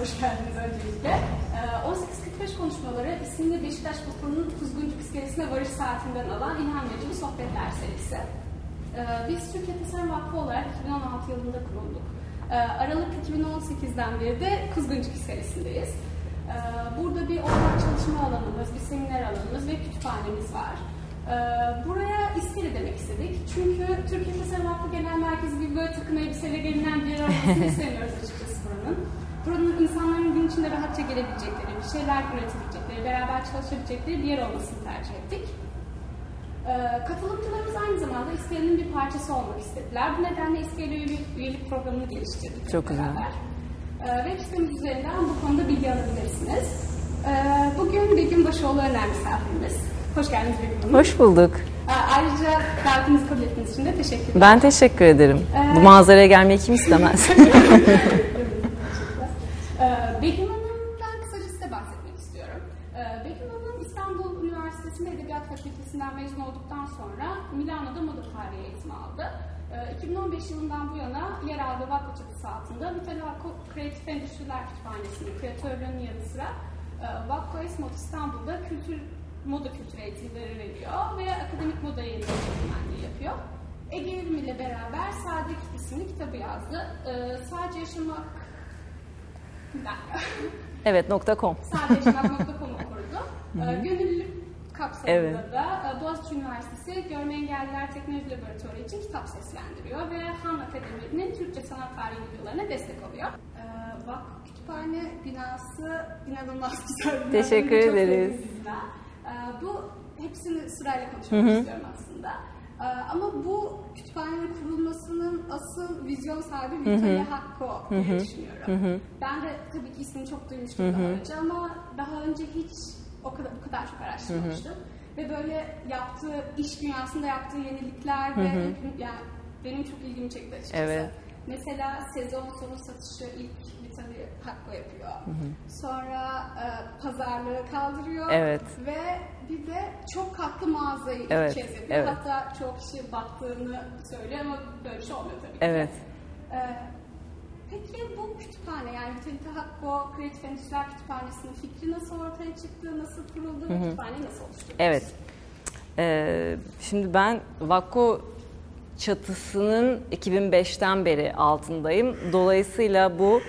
hoş geldiniz öncelikle. 1845 konuşmaları isimli Beşiktaş Vakfı'nın Kuzguncuk iskelesine varış saatinden alan ilham verici sohbetler serisi. Biz Türkiye Tasarım Vakfı olarak 2016 yılında kurulduk. Aralık 2018'den beri de Kuzguncuk iskelesindeyiz. Burada bir ortak çalışma alanımız, bir seminer alanımız ve kütüphanemiz var. Buraya iskele demek istedik. Çünkü Türkiye Tasarım Vakfı Genel Merkezi gibi böyle takım elbiseyle gelinen bir yer olmasını istemiyoruz açıkçası buranın. Buranın insanların gün içinde rahatça gelebilecekleri, bir şeyler üretebilecekleri, beraber çalışabilecekleri bir yer olmasını tercih ettik. Ee, katılımcılarımız aynı zamanda iskelenin bir parçası olmak istediler. Bu nedenle iskele üyelik, programını geliştirdik. Çok güzel. Ee, web sitemiz üzerinden bu konuda bilgi alabilirsiniz. Ee, bugün Begüm Başoğlu önemli misafirimiz. Hoş geldiniz Begüm Hanım. Hoş bulduk. Ee, ayrıca davetimizi kabul ettiğiniz için de teşekkür ederim. Ben teşekkür ederim. Ee, Bu manzaraya gelmeyi kim istemez? Ee, Begüm Hanım'dan kısaca size bahsetmek istiyorum. Ee, Begüm Hanım İstanbul Üniversitesi'nde Edebiyat Fakültesinden mezun olduktan sonra Milano'da moda tarihi eğitimi aldı. Ee, 2015 yılından bu yana yer aldığı vakfı çatısı altında Vitali Vakko Kreatif Endüstriler Kütüphanesi'nin küratörlüğünün yanı sıra e, Vakko Esmot İstanbul'da kültür moda kültür eğitimleri veriyor ve akademik moda yayınları eğitmenliği yapıyor. Ege Evrim ile beraber Sade isimli kitabı yazdı. Ee, sadece yaşamak evet .com. Sadeyaşamak.com'u kurdu. Ee, gönüllülük kapsamında Evet. da e, Boğaziçi Üniversitesi Görme Engelliler Teknoloji Laboratuvarı için kitap seslendiriyor ve Han Akademi'nin Türkçe sanat tarihi videolarına destek oluyor. Ee, Vakıf Kütüphane binası inanılmaz güzel. bir. Teşekkür ederiz. Ee, bu hepsini sırayla konuşmak istiyorum aslında. Ee, ama bu kütüphanenin kurulmasının asıl vizyon sahibi Vitali Hakko diye düşünüyorum. Ben de tabii ki ismini çok duymuştum daha önce ama daha önce hiç o kadar bu kadar çok araştırmamıştım. Ve böyle yaptığı iş dünyasında yaptığı yenilikler ve yani benim çok ilgimi çekti açıkçası. Evet. Mesela sezon sonu satışı ilk Vitali Hakko yapıyor. Sonra e, pazarlığı kaldırıyor. Evet. Ve bir de çok katlı mağazayı ilk Evet, kez yapıyor. evet. Hatta çok kişi battığını söylüyor ama böyle bir şey olmuyor tabii ki. Evet. Ee, peki bu kütüphane yani Vitalite Hakko Kreatif Endüstriler Kütüphanesi'nin fikri nasıl ortaya çıktı, nasıl kuruldu ve kütüphaneyi nasıl oluşturdu? Evet. Ee, şimdi ben Vakko çatısının 2005'ten beri altındayım. Dolayısıyla bu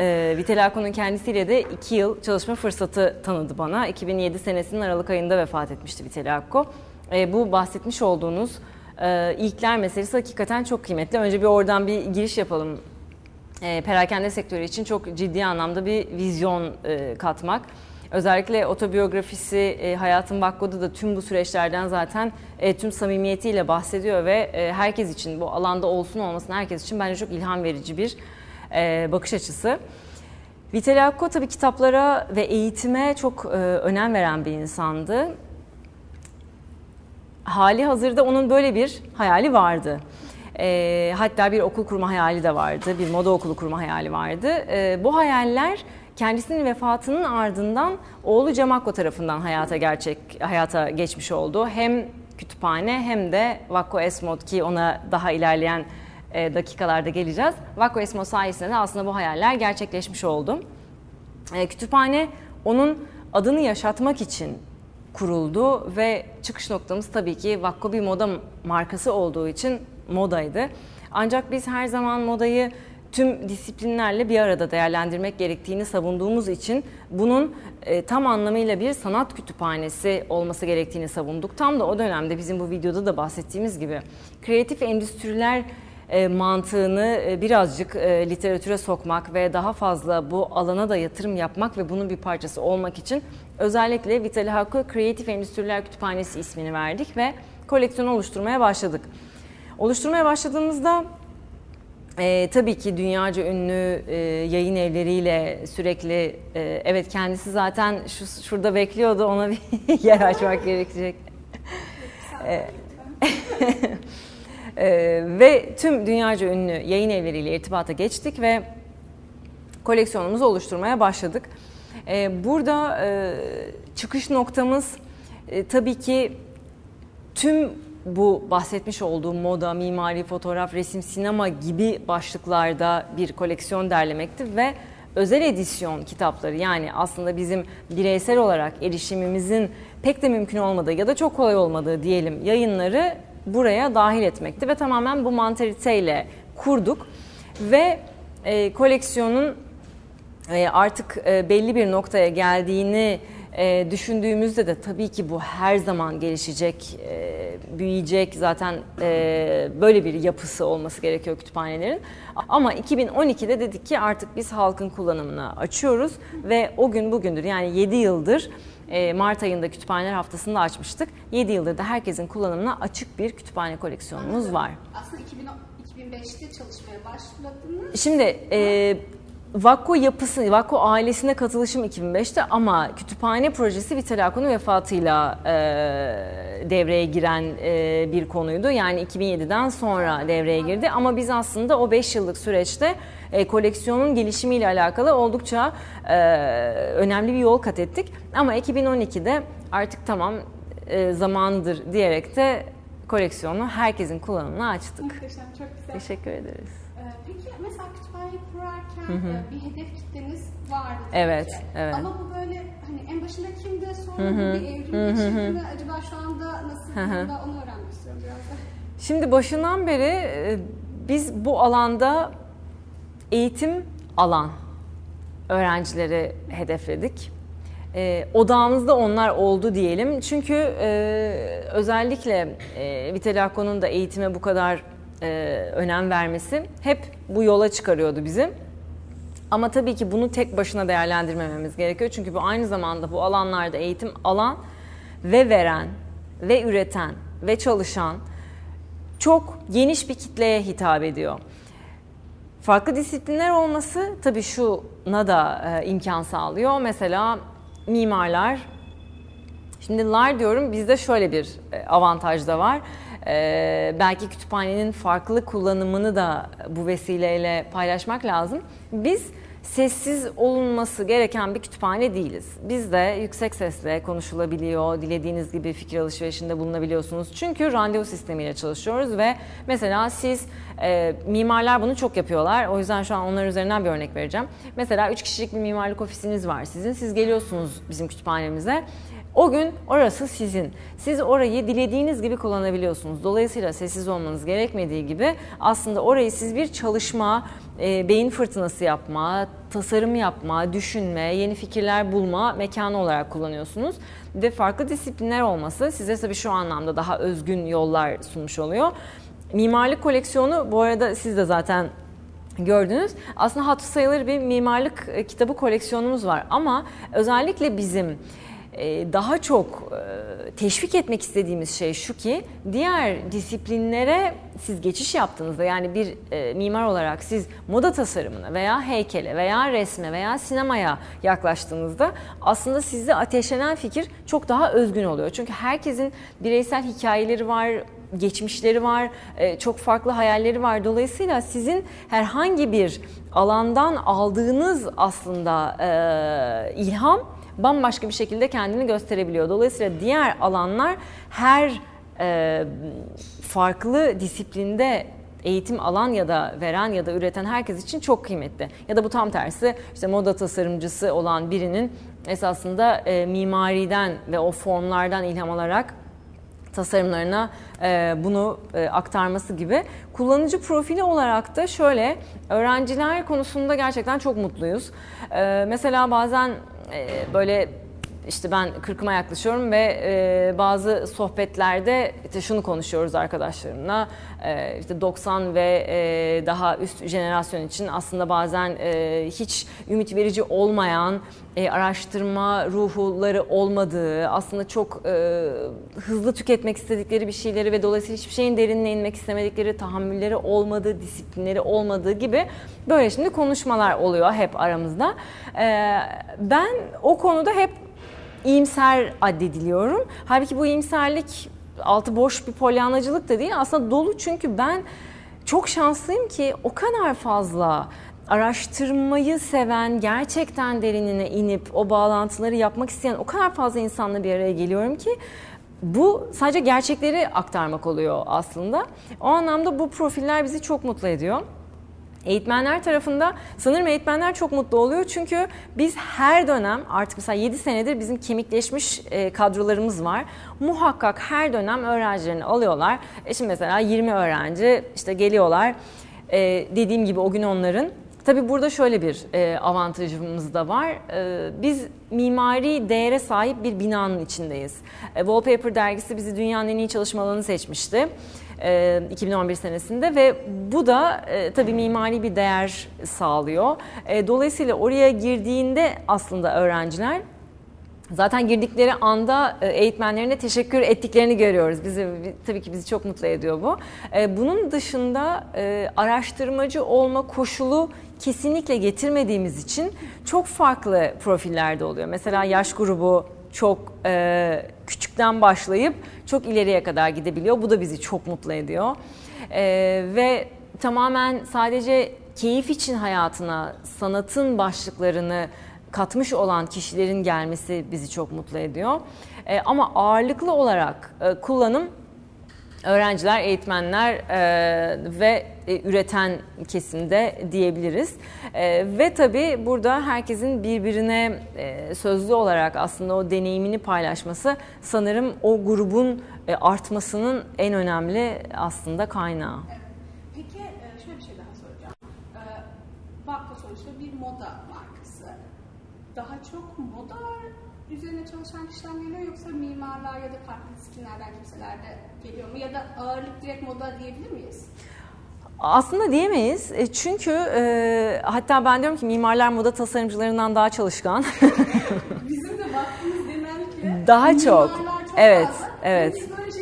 e, Vital Ako'nun kendisiyle de iki yıl çalışma fırsatı tanıdı bana. 2007 senesinin Aralık ayında vefat etmişti Vital Akko. E, bu bahsetmiş olduğunuz e, ilkler meselesi hakikaten çok kıymetli. Önce bir oradan bir giriş yapalım. E, perakende sektörü için çok ciddi anlamda bir vizyon e, katmak. Özellikle otobiyografisi e, Hayatın Vakko'da da tüm bu süreçlerden zaten e, tüm samimiyetiyle bahsediyor ve e, herkes için bu alanda olsun olmasın herkes için bence çok ilham verici bir e, bakış açısı. Vitali Akko tabii kitaplara ve eğitime çok e, önem veren bir insandı. Hali hazırda onun böyle bir hayali vardı. E, hatta bir okul kurma hayali de vardı, bir moda okulu kurma hayali vardı. E, bu hayaller kendisinin vefatının ardından oğlu Cem Akko tarafından hayata gerçek hayata geçmiş oldu. Hem kütüphane hem de Vakko Esmod ki ona daha ilerleyen e, dakikalarda geleceğiz. Vakko Esmod sayesinde de aslında bu hayaller gerçekleşmiş oldu. E, kütüphane onun adını yaşatmak için kuruldu ve çıkış noktamız tabii ki Vakko bir moda markası olduğu için modaydı. Ancak biz her zaman modayı tüm disiplinlerle bir arada değerlendirmek gerektiğini savunduğumuz için bunun e, tam anlamıyla bir sanat kütüphanesi olması gerektiğini savunduk. Tam da o dönemde bizim bu videoda da bahsettiğimiz gibi kreatif endüstriler e, mantığını e, birazcık e, literatüre sokmak ve daha fazla bu alana da yatırım yapmak ve bunun bir parçası olmak için özellikle Vitali Hakkı Kreatif Endüstriler Kütüphanesi ismini verdik ve koleksiyonu oluşturmaya başladık. Oluşturmaya başladığımızda e, tabii ki dünyaca ünlü e, yayın evleriyle sürekli e, evet kendisi zaten şu şurada bekliyordu ona bir yer açmak gerekecek. E, e, ve tüm dünyaca ünlü yayın evleriyle irtibata geçtik ve koleksiyonumuzu oluşturmaya başladık. E, burada e, çıkış noktamız e, tabii ki tüm bu bahsetmiş olduğum moda, mimari, fotoğraf, resim, sinema gibi başlıklarda bir koleksiyon derlemekti ve özel edisyon kitapları yani aslında bizim bireysel olarak erişimimizin pek de mümkün olmadığı ya da çok kolay olmadığı diyelim yayınları buraya dahil etmekti ve tamamen bu mantaliteyle kurduk ve e, koleksiyonun e, artık e, belli bir noktaya geldiğini e, düşündüğümüzde de tabii ki bu her zaman gelişecek, e, büyüyecek zaten e, böyle bir yapısı olması gerekiyor kütüphanelerin. Ama 2012'de dedik ki artık biz halkın kullanımına açıyoruz ve o gün bugündür yani 7 yıldır e, Mart ayında kütüphaneler haftasında açmıştık. 7 yıldır da herkesin kullanımına açık bir kütüphane koleksiyonumuz var. Aslında 2005'te çalışmaya başladınız. Şimdi e, Vakko yapısı, Vakko ailesine katılışım 2005'te ama kütüphane projesi Vital Ako'nun vefatıyla e, devreye giren e, bir konuydu. Yani 2007'den sonra devreye girdi ama biz aslında o 5 yıllık süreçte e, koleksiyonun gelişimiyle alakalı oldukça e, önemli bir yol kat ettik. Ama 2012'de artık tamam e, zamandır diyerek de koleksiyonu herkesin kullanımına açtık. Muhteşem, çok güzel. Teşekkür ederiz. Ee, peki mesela kütüphaneyi kurarken hı hı. E, bir hedef kitleniz vardı. Evet, evet. Ama bu böyle hani en başında kimdi, sonra hı hı. bir evrim geçirdi? Acaba şu anda nasıl hı hı. onu öğrenmek istiyorum biraz da. Şimdi başından beri e, biz bu alanda eğitim alan öğrencileri hedefledik. E, odağımızda onlar oldu diyelim. Çünkü e, özellikle e, Vitalako'nun da eğitime bu kadar e, önem vermesi hep bu yola çıkarıyordu bizi. Ama tabii ki bunu tek başına değerlendirmememiz gerekiyor. Çünkü bu aynı zamanda bu alanlarda eğitim alan ve veren ve üreten ve çalışan çok geniş bir kitleye hitap ediyor. Farklı disiplinler olması tabii şuna da e, imkan sağlıyor. Mesela mimarlar, şimdi lar diyorum bizde şöyle bir e, avantaj da var. E, belki kütüphanenin farklı kullanımını da bu vesileyle paylaşmak lazım. Biz sessiz olunması gereken bir kütüphane değiliz. Biz de yüksek sesle konuşulabiliyor, dilediğiniz gibi fikir alışverişinde bulunabiliyorsunuz. Çünkü randevu sistemiyle çalışıyoruz ve mesela siz e, mimarlar bunu çok yapıyorlar. O yüzden şu an onlar üzerinden bir örnek vereceğim. Mesela 3 kişilik bir mimarlık ofisiniz var sizin. Siz geliyorsunuz bizim kütüphanemize. O gün orası sizin. Siz orayı dilediğiniz gibi kullanabiliyorsunuz. Dolayısıyla sessiz olmanız gerekmediği gibi aslında orayı siz bir çalışma, e, beyin fırtınası yapma, tasarım yapma, düşünme, yeni fikirler bulma mekanı olarak kullanıyorsunuz. Ve farklı disiplinler olması size tabii şu anlamda daha özgün yollar sunmuş oluyor. Mimarlık koleksiyonu bu arada siz de zaten gördünüz. Aslında hatı sayılır bir mimarlık e, kitabı koleksiyonumuz var ama özellikle bizim daha çok e, teşvik etmek istediğimiz şey şu ki diğer disiplinlere siz geçiş yaptığınızda yani bir e, mimar olarak siz moda tasarımına veya heykele veya resme veya sinemaya yaklaştığınızda aslında sizde ateşlenen fikir çok daha özgün oluyor. Çünkü herkesin bireysel hikayeleri var, geçmişleri var, çok farklı hayalleri var. Dolayısıyla sizin herhangi bir alandan aldığınız aslında ilham bambaşka bir şekilde kendini gösterebiliyor. Dolayısıyla diğer alanlar her e, farklı disiplinde eğitim alan ya da veren ya da üreten herkes için çok kıymetli. Ya da bu tam tersi işte moda tasarımcısı olan birinin esasında e, mimariden ve o formlardan ilham alarak tasarımlarına e, bunu e, aktarması gibi. Kullanıcı profili olarak da şöyle öğrenciler konusunda gerçekten çok mutluyuz. E, mesela bazen e, böyle işte ben kırkıma yaklaşıyorum ve e, bazı sohbetlerde işte şunu konuşuyoruz arkadaşlarımla e, işte 90 ve e, daha üst jenerasyon için aslında bazen e, hiç ümit verici olmayan e, araştırma ruhları olmadığı aslında çok e, hızlı tüketmek istedikleri bir şeyleri ve dolayısıyla hiçbir şeyin derinine inmek istemedikleri tahammülleri olmadığı disiplinleri olmadığı gibi böyle şimdi konuşmalar oluyor hep aramızda. E, ben o konuda hep iyimser addediliyorum. Halbuki bu iyimserlik altı boş bir polyanacılık da değil. Aslında dolu çünkü ben çok şanslıyım ki o kadar fazla araştırmayı seven, gerçekten derinine inip o bağlantıları yapmak isteyen o kadar fazla insanla bir araya geliyorum ki bu sadece gerçekleri aktarmak oluyor aslında. O anlamda bu profiller bizi çok mutlu ediyor. Eğitmenler tarafında sanırım eğitmenler çok mutlu oluyor çünkü biz her dönem artık mesela 7 senedir bizim kemikleşmiş e, kadrolarımız var. Muhakkak her dönem öğrencilerini alıyorlar. E şimdi mesela 20 öğrenci işte geliyorlar. E, dediğim gibi o gün onların Tabii burada şöyle bir e, avantajımız da var. Biz mimari değere sahip bir binanın içindeyiz. Wallpaper dergisi bizi dünyanın en iyi çalışma alanı seçmişti. 2011 senesinde ve bu da e, tabii mimari bir değer sağlıyor. E, dolayısıyla oraya girdiğinde aslında öğrenciler Zaten girdikleri anda e, eğitmenlerine teşekkür ettiklerini görüyoruz. Bizi tabii ki bizi çok mutlu ediyor bu. E, bunun dışında e, araştırmacı olma koşulu kesinlikle getirmediğimiz için çok farklı profillerde oluyor. Mesela yaş grubu çok e, küçükten başlayıp çok ileriye kadar gidebiliyor. Bu da bizi çok mutlu ediyor. E, ve tamamen sadece keyif için hayatına sanatın başlıklarını katmış olan kişilerin gelmesi bizi çok mutlu ediyor. E, ama ağırlıklı olarak e, kullanım öğrenciler, eğitmenler e, ve e, üreten kesimde diyebiliriz. E, ve tabii burada herkesin birbirine e, sözlü olarak aslında o deneyimini paylaşması sanırım o grubun e, artmasının en önemli aslında kaynağı. Peki e, şöyle bir şey daha soracağım. E, Vakko sonuçta bir moda markası. Daha çok moda üzerine çalışan kişiler geliyor yoksa mimarlar ya da farklı disiplinlerden kimseler de geliyor mu? Ya da ağırlık direkt moda diyebilir miyiz? Aslında diyemeyiz. E, çünkü e, hatta ben diyorum ki mimarlar moda tasarımcılarından daha çalışkan. Bizim de baktığımız genellikle daha çok. çok evet, fazla. evet. Biz böyle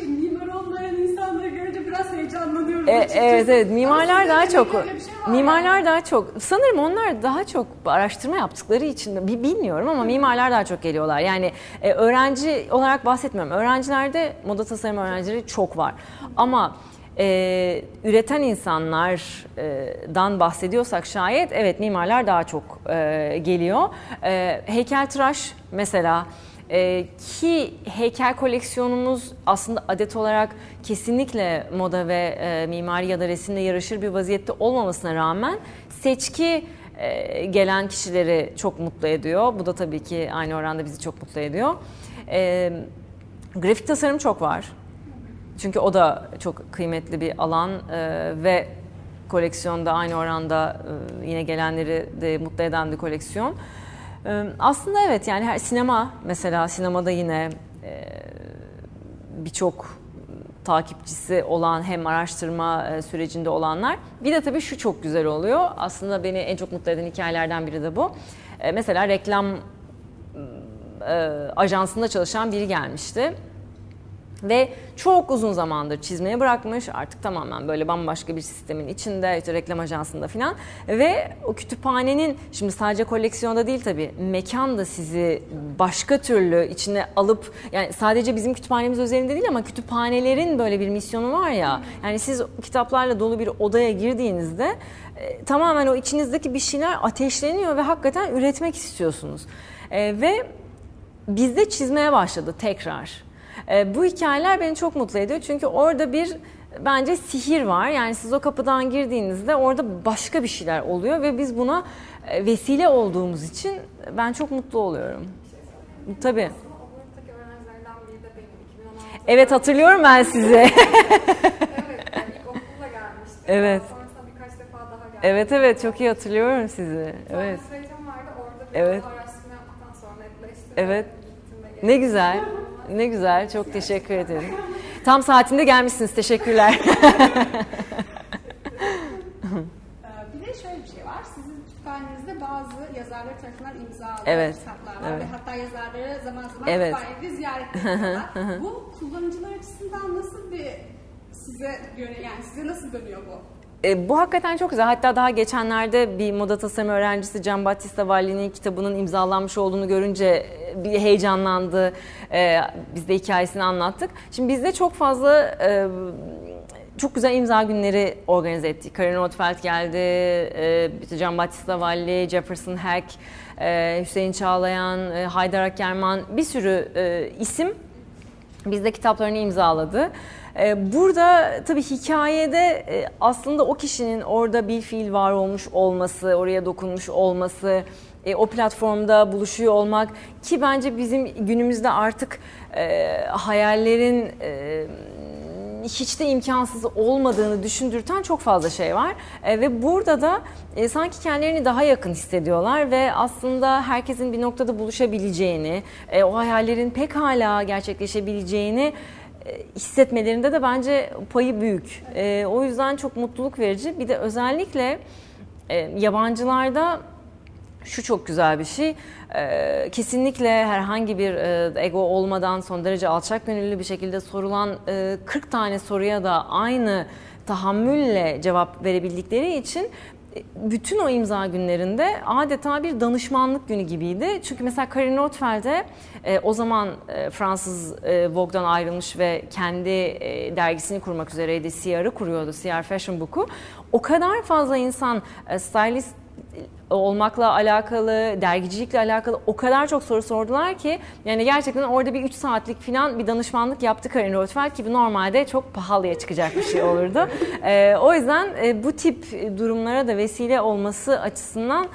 E, evet evet mimarlar daha çok şey mimarlar yani. daha çok sanırım onlar daha çok araştırma yaptıkları için bilmiyorum ama mimarlar daha çok geliyorlar. Yani e, öğrenci olarak bahsetmiyorum. Öğrencilerde moda tasarım öğrencileri çok var. Ama e, üreten insanlardan bahsediyorsak şayet evet mimarlar daha çok e, geliyor. E, heykeltıraş mesela e, ki heykel koleksiyonumuz aslında adet olarak kesinlikle moda ve e, mimari ya da resimle yarışır bir vaziyette olmamasına rağmen seçki e, gelen kişileri çok mutlu ediyor. Bu da tabii ki aynı oranda bizi çok mutlu ediyor. E, grafik tasarım çok var. Çünkü o da çok kıymetli bir alan e, ve koleksiyonda aynı oranda e, yine gelenleri de mutlu eden bir koleksiyon. E, aslında evet yani her sinema mesela sinemada yine e, birçok takipçisi olan hem araştırma e, sürecinde olanlar. Bir de tabii şu çok güzel oluyor. Aslında beni en çok mutlu eden hikayelerden biri de bu. E, mesela reklam ajansında çalışan biri gelmişti ve çok uzun zamandır çizmeye bırakmış. Artık tamamen böyle bambaşka bir sistemin içinde, işte reklam ajansında falan. Ve o kütüphanenin, şimdi sadece koleksiyonda değil tabii, mekan da sizi başka türlü içine alıp, yani sadece bizim kütüphanemiz özelinde değil ama kütüphanelerin böyle bir misyonu var ya. Yani siz kitaplarla dolu bir odaya girdiğinizde e, tamamen o içinizdeki bir şeyler ateşleniyor ve hakikaten üretmek istiyorsunuz. E, ve bizde çizmeye başladı tekrar. E, bu hikayeler beni çok mutlu ediyor çünkü orada bir bence sihir var. Yani siz o kapıdan girdiğinizde orada başka bir şeyler oluyor ve biz buna e, vesile olduğumuz için ben çok mutlu oluyorum. Tabii. Evet hatırlıyorum ben sizi. evet, yani ilk okulla gelmiştim. Evet. Sonrasında birkaç defa daha geldim. Evet evet çok iyi hatırlıyorum sizi. Sonra Evet. sürecim vardı orada bir Evet. araştırma yaptıktan sonra netleşti. Evet. Ne güzel. Ne güzel. Çok teşekkür ederim. Tam saatinde gelmişsiniz. Teşekkürler. Ee, Bir de şöyle bir şey var. Sizin kütüphanenizde bazı yazarlar tarafından imzalanan Evet, kitaplar var evet. ve hatta yazarları zaman zaman Evet. kütüphanede ziyaret ediyorlar. bu kullanıcılar açısından nasıl bir size göre yani size nasıl dönüyor bu? E, bu hakikaten çok güzel. Hatta daha geçenlerde bir moda tasarım öğrencisi Can Battista Valli'nin kitabının imzalanmış olduğunu görünce e, bir heyecanlandı. E, biz de hikayesini anlattık. Şimdi bizde çok fazla e, çok güzel imza günleri organize ettik. Karin Rothfeld geldi, e, Can Battista Valli, Jefferson Hack, e, Hüseyin Çağlayan, e, Haydar Akkerman bir sürü e, isim bizde kitaplarını imzaladı. E, Burada tabii hikayede e, aslında o kişinin orada bir fiil var olmuş olması, oraya dokunmuş olması, e, o platformda buluşuyor olmak ki bence bizim günümüzde artık e, hayallerin hiç de imkansız olmadığını düşündürten çok fazla şey var. Ve burada da sanki kendilerini daha yakın hissediyorlar ve aslında herkesin bir noktada buluşabileceğini, o hayallerin pekala gerçekleşebileceğini e, hissetmelerinde de bence payı büyük. E, o yüzden çok mutluluk verici. Bir de özellikle e, yabancılarda şu çok güzel bir şey. Ee, kesinlikle herhangi bir e, ego olmadan son derece alçak gönüllü bir şekilde sorulan e, 40 tane soruya da aynı tahammülle cevap verebildikleri için e, bütün o imza günlerinde adeta bir danışmanlık günü gibiydi. Çünkü mesela Karin Rothfeld'e e, o zaman e, Fransız e, Vogue'dan ayrılmış ve kendi dergisini kurmak üzereydi. CR'ı kuruyordu, CR Fashion Book'u. O kadar fazla insan stylist olmakla alakalı, dergicilikle alakalı o kadar çok soru sordular ki yani gerçekten orada bir 3 saatlik falan bir danışmanlık yaptı Karin Rothfeld ki bu normalde çok pahalıya çıkacak bir şey olurdu. ee, o yüzden e, bu tip durumlara da vesile olması açısından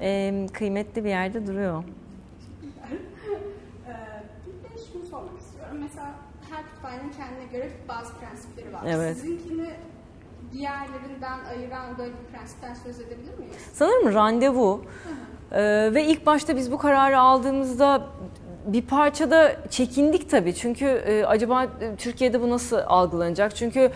e, kıymetli bir yerde duruyor. Ee, bir de şunu sormak istiyorum. Mesela her kütüphanenin kendine göre bazı prensipleri var. Evet. Sizinkini diğerlerinden ayıran böyle bir prensipten söz edebilir miyiz? Sanırım randevu. Ee, ve ilk başta biz bu kararı aldığımızda bir parçada çekindik tabii. Çünkü e, acaba e, Türkiye'de bu nasıl algılanacak? Çünkü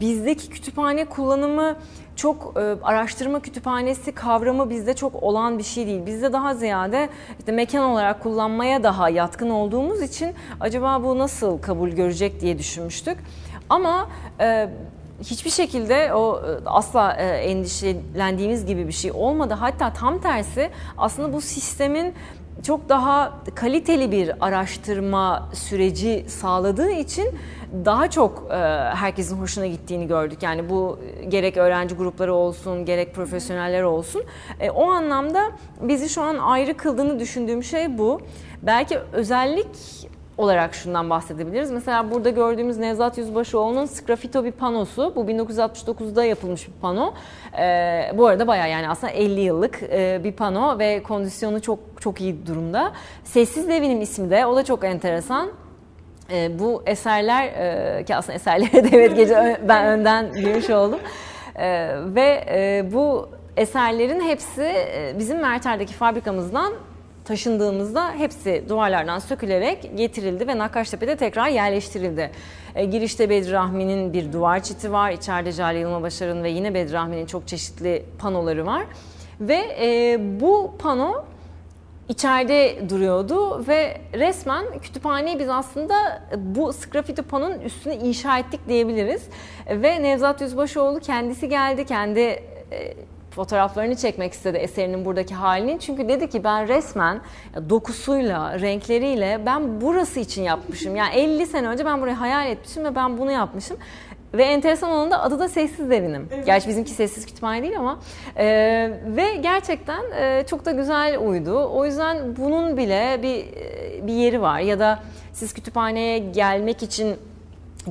bizdeki kütüphane kullanımı çok e, araştırma kütüphanesi kavramı bizde çok olan bir şey değil. Bizde daha ziyade işte mekan olarak kullanmaya daha yatkın olduğumuz için acaba bu nasıl kabul görecek diye düşünmüştük. Ama e, hiçbir şekilde o e, asla e, endişelendiğimiz gibi bir şey olmadı. Hatta tam tersi aslında bu sistemin çok daha kaliteli bir araştırma süreci sağladığı için daha çok e, herkesin hoşuna gittiğini gördük. Yani bu gerek öğrenci grupları olsun, gerek profesyoneller olsun. o anlamda bizi şu an ayrı kıldığını düşündüğüm şey bu. Belki özellik olarak şundan bahsedebiliriz. Mesela burada gördüğümüz Nevzat Yüzbaşıoğlu'nun Sgrafito bir panosu. Bu 1969'da yapılmış bir pano. Ee, bu arada bayağı yani aslında 50 yıllık e, bir pano ve kondisyonu çok çok iyi durumda. Sessiz Devinim ismi de o da çok enteresan. E, bu eserler e, ki aslında eserlere de evet gece ben önden girmiş oldum. E, ve e, bu eserlerin hepsi e, bizim Merter'deki fabrikamızdan taşındığımızda hepsi duvarlardan sökülerek getirildi ve Nakkaştepe'de tekrar yerleştirildi. E, girişte Bedri Rahmi'nin bir duvar çiti var. İçeride Jale Yılmabaşar'ın ve yine Bedri Rahmi'nin çok çeşitli panoları var. Ve e, bu pano içeride duruyordu ve resmen kütüphaneyi biz aslında bu sgrafiti panonun üstüne inşa ettik diyebiliriz. Ve Nevzat Yüzbaşıoğlu kendisi geldi, kendi e, fotoğraflarını çekmek istedi eserinin buradaki halini. Çünkü dedi ki ben resmen dokusuyla, renkleriyle ben burası için yapmışım. Yani 50 sene önce ben burayı hayal etmişim ve ben bunu yapmışım. Ve enteresan olan da adı da Sessiz Devinim. Evet. Gerçi bizimki sessiz kütüphane değil ama. E, ve gerçekten e, çok da güzel uydu. O yüzden bunun bile bir bir yeri var. Ya da siz kütüphaneye gelmek için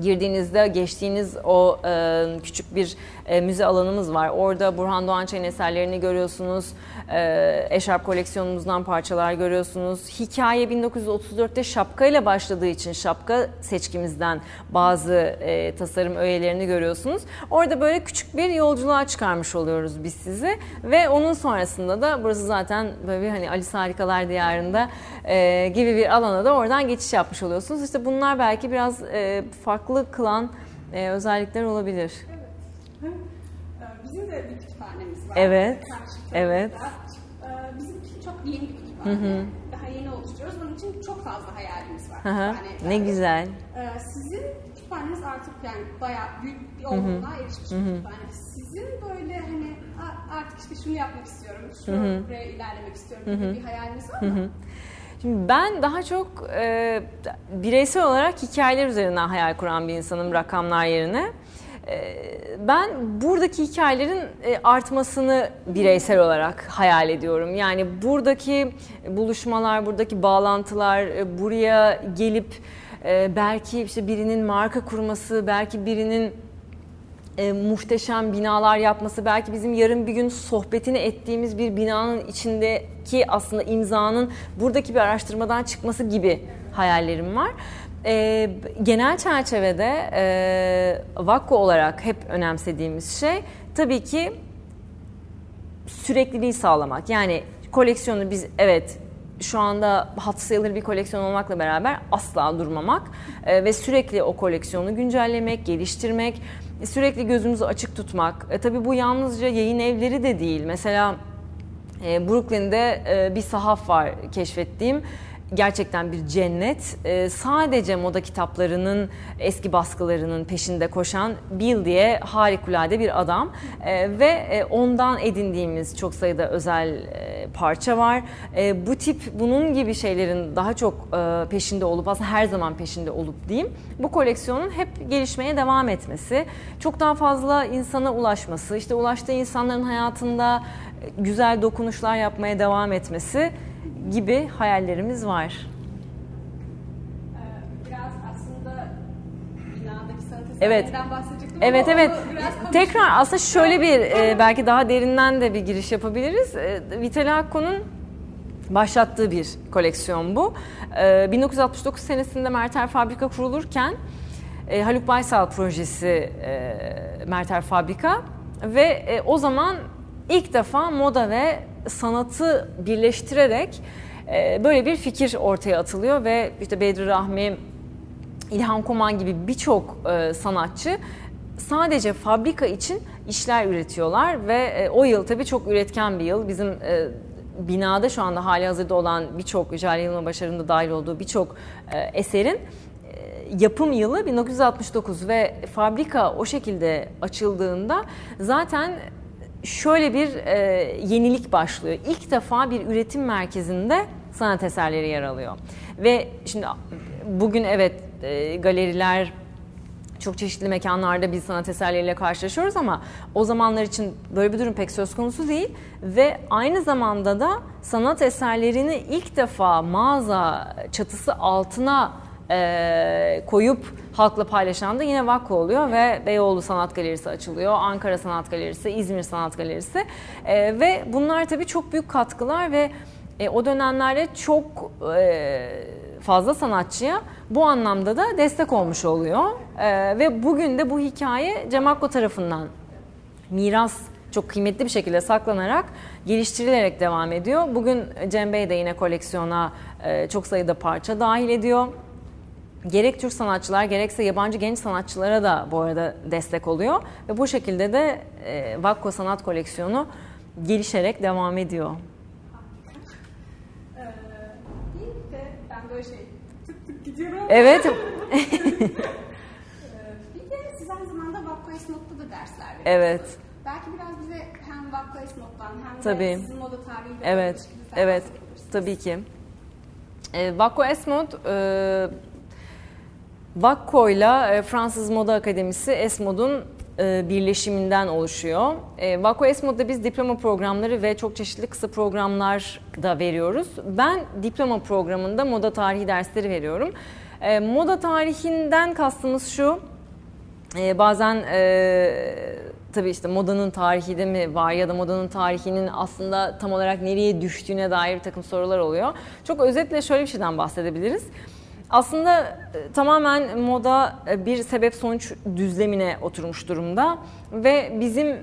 girdiğinizde geçtiğiniz o e, küçük bir e, müze alanımız var. Orada Burhan Doğançay'ın eserlerini görüyorsunuz. E, eşarp koleksiyonumuzdan parçalar görüyorsunuz. Hikaye 1934'te şapkayla başladığı için şapka seçkimizden bazı e, tasarım öğelerini görüyorsunuz. Orada böyle küçük bir yolculuğa çıkarmış oluyoruz biz sizi ve onun sonrasında da burası zaten böyle hani Alice Harikalar Diyarı'nda e, gibi bir alana da oradan geçiş yapmış oluyorsunuz. İşte bunlar belki biraz e, farklı kılan e, özellikler olabilir. Evet. Bizim de var. Evet. Evet. Ee, Bizimki çok yeni bir kütüphane. Hı hı. Daha yeni oluşturuyoruz. Bunun için çok fazla hayalimiz var. Hı hı. Ne güzel. Ee, sizin kütüphaneniz artık yani bayağı büyük bir olgunluğa erişmiş bir kütüphane. Sizin böyle hani artık işte şunu yapmak istiyorum, şuraya ilerlemek istiyorum gibi bir hayaliniz var mı? Şimdi ben daha çok e, bireysel olarak hikayeler üzerinden hayal kuran bir insanım rakamlar yerine. Ben buradaki hikayelerin e, artmasını bireysel olarak hayal ediyorum. Yani buradaki buluşmalar, buradaki bağlantılar, e, buraya gelip e, belki işte birinin marka kurması, belki birinin e, muhteşem binalar yapması, belki bizim yarın bir gün sohbetini ettiğimiz bir binanın içindeki aslında imzanın buradaki bir araştırmadan çıkması gibi hayallerim var. E, genel çerçevede e, Vakko olarak hep önemsediğimiz şey tabii ki sürekliliği sağlamak. Yani koleksiyonu biz evet şu anda hat sayılır bir koleksiyon olmakla beraber asla durmamak e, ve sürekli o koleksiyonu güncellemek, geliştirmek, sürekli gözümüzü açık tutmak. E, tabii bu yalnızca yayın evleri de değil. Mesela e, Brooklyn'de e, bir sahaf var keşfettiğim gerçekten bir cennet. Ee, sadece moda kitaplarının eski baskılarının peşinde koşan Bill diye harikulade bir adam ee, ve e, ondan edindiğimiz çok sayıda özel e, parça var. E, bu tip bunun gibi şeylerin daha çok e, peşinde olup aslında her zaman peşinde olup diyeyim. Bu koleksiyonun hep gelişmeye devam etmesi, çok daha fazla insana ulaşması, işte ulaştığı insanların hayatında e, güzel dokunuşlar yapmaya devam etmesi gibi hayallerimiz var. Ee, biraz aslında binadaki sanat Evet. bahsedecektim Evet ama evet. biraz. Tekrar aslında şöyle bir e, belki daha derinden de bir giriş yapabiliriz. E, Vitali Akko'nun başlattığı bir koleksiyon bu. E, 1969 senesinde Merter Fabrika kurulurken e, Haluk Baysal projesi e, Merter Fabrika ve e, o zaman ilk defa moda ve sanatı birleştirerek e, böyle bir fikir ortaya atılıyor ve işte Bedri Rahmi, İlhan Koman gibi birçok e, sanatçı sadece fabrika için işler üretiyorlar ve e, o yıl tabii çok üretken bir yıl. Bizim binada şu anda hali hazırda olan birçok Jale Yılma Başarı'nın da dahil olduğu birçok eserin yapım yılı 1969 ve fabrika o şekilde açıldığında zaten şöyle bir e, yenilik başlıyor. İlk defa bir üretim merkezinde sanat eserleri yer alıyor. Ve şimdi bugün evet e, galeriler çok çeşitli mekanlarda biz sanat eserleriyle karşılaşıyoruz ama o zamanlar için böyle bir durum pek söz konusu değil ve aynı zamanda da sanat eserlerini ilk defa mağaza çatısı altına e, koyup halkla paylaşan da yine Vakko oluyor ve Beyoğlu Sanat Galerisi açılıyor, Ankara Sanat Galerisi, İzmir Sanat Galerisi. E, ve bunlar tabii çok büyük katkılar ve e, o dönemlerde çok e, fazla sanatçıya bu anlamda da destek olmuş oluyor. E, ve bugün de bu hikaye Cem Akko tarafından miras çok kıymetli bir şekilde saklanarak geliştirilerek devam ediyor. Bugün Cem Bey de yine koleksiyona e, çok sayıda parça dahil ediyor gerek Türk sanatçılar gerekse yabancı genç sanatçılara da bu arada destek oluyor. Ve bu şekilde de e, Vakko Sanat Koleksiyonu gelişerek devam ediyor. Ee, bir de ben böyle şey tık tık gidiyorum. Evet, Ee, bir de siz aynı zamanda Vakko Esnot'ta da dersler veriyorsunuz. evet, Belki biraz bize hem Vakko Esnot'tan hem Tabii. de sizin moda tarihiyle evet, evet. Tabii ki. E, Vakko Esmod, e, Vakko ile Fransız Moda Akademisi Esmod'un e, birleşiminden oluşuyor. E, Vakko Esmod'da biz diploma programları ve çok çeşitli kısa programlar da veriyoruz. Ben diploma programında moda tarihi dersleri veriyorum. E, moda tarihinden kastımız şu, bazen tabii işte modanın tarihi de mi var ya da modanın tarihinin aslında tam olarak nereye düştüğüne dair bir takım sorular oluyor. Çok özetle şöyle bir şeyden bahsedebiliriz. Aslında e, tamamen moda e, bir sebep sonuç düzlemine oturmuş durumda ve bizim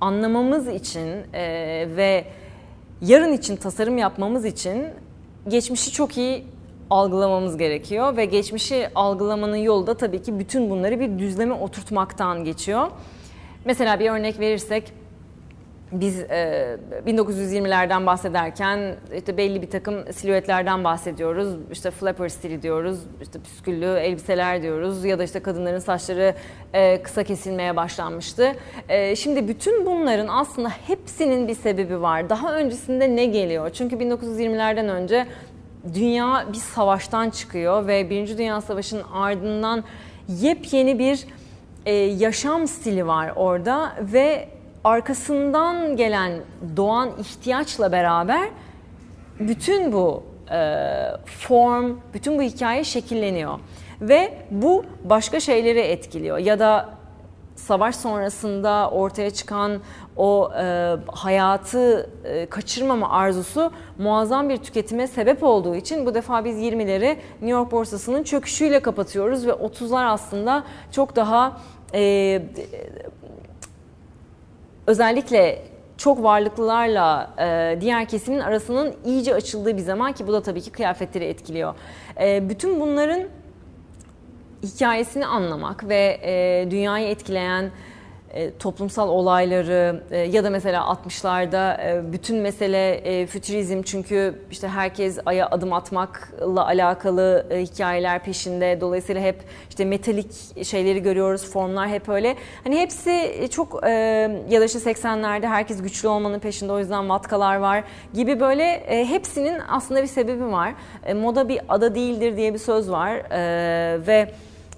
anlamamız için e, ve yarın için tasarım yapmamız için geçmişi çok iyi algılamamız gerekiyor ve geçmişi algılamanın yolu da tabii ki bütün bunları bir düzleme oturtmaktan geçiyor. Mesela bir örnek verirsek biz e, 1920'lerden bahsederken işte belli bir takım silüetlerden bahsediyoruz. İşte flapper stili diyoruz, işte püsküllü elbiseler diyoruz ya da işte kadınların saçları e, kısa kesilmeye başlanmıştı. E, şimdi bütün bunların aslında hepsinin bir sebebi var. Daha öncesinde ne geliyor? Çünkü 1920'lerden önce dünya bir savaştan çıkıyor ve Birinci Dünya Savaşı'nın ardından yepyeni bir e, yaşam stili var orada ve arkasından gelen doğan ihtiyaçla beraber bütün bu e, form, bütün bu hikaye şekilleniyor. Ve bu başka şeyleri etkiliyor ya da savaş sonrasında ortaya çıkan o e, hayatı e, kaçırmama arzusu muazzam bir tüketime sebep olduğu için bu defa biz 20'leri New York borsasının çöküşüyle kapatıyoruz ve 30'lar aslında çok daha e, özellikle çok varlıklılarla e, diğer kesimin arasının iyice açıldığı bir zaman ki bu da tabii ki kıyafetleri etkiliyor. E, bütün bunların hikayesini anlamak ve e, dünyayı etkileyen toplumsal olayları e, ya da mesela 60'larda e, bütün mesele e, fütürizm çünkü işte herkes aya adım atmakla alakalı e, hikayeler peşinde. Dolayısıyla hep işte metalik şeyleri görüyoruz, formlar hep öyle. Hani hepsi çok e, ya da işte 80'lerde herkes güçlü olmanın peşinde o yüzden vatkalar var gibi böyle e, hepsinin aslında bir sebebi var. E, moda bir ada değildir diye bir söz var e, ve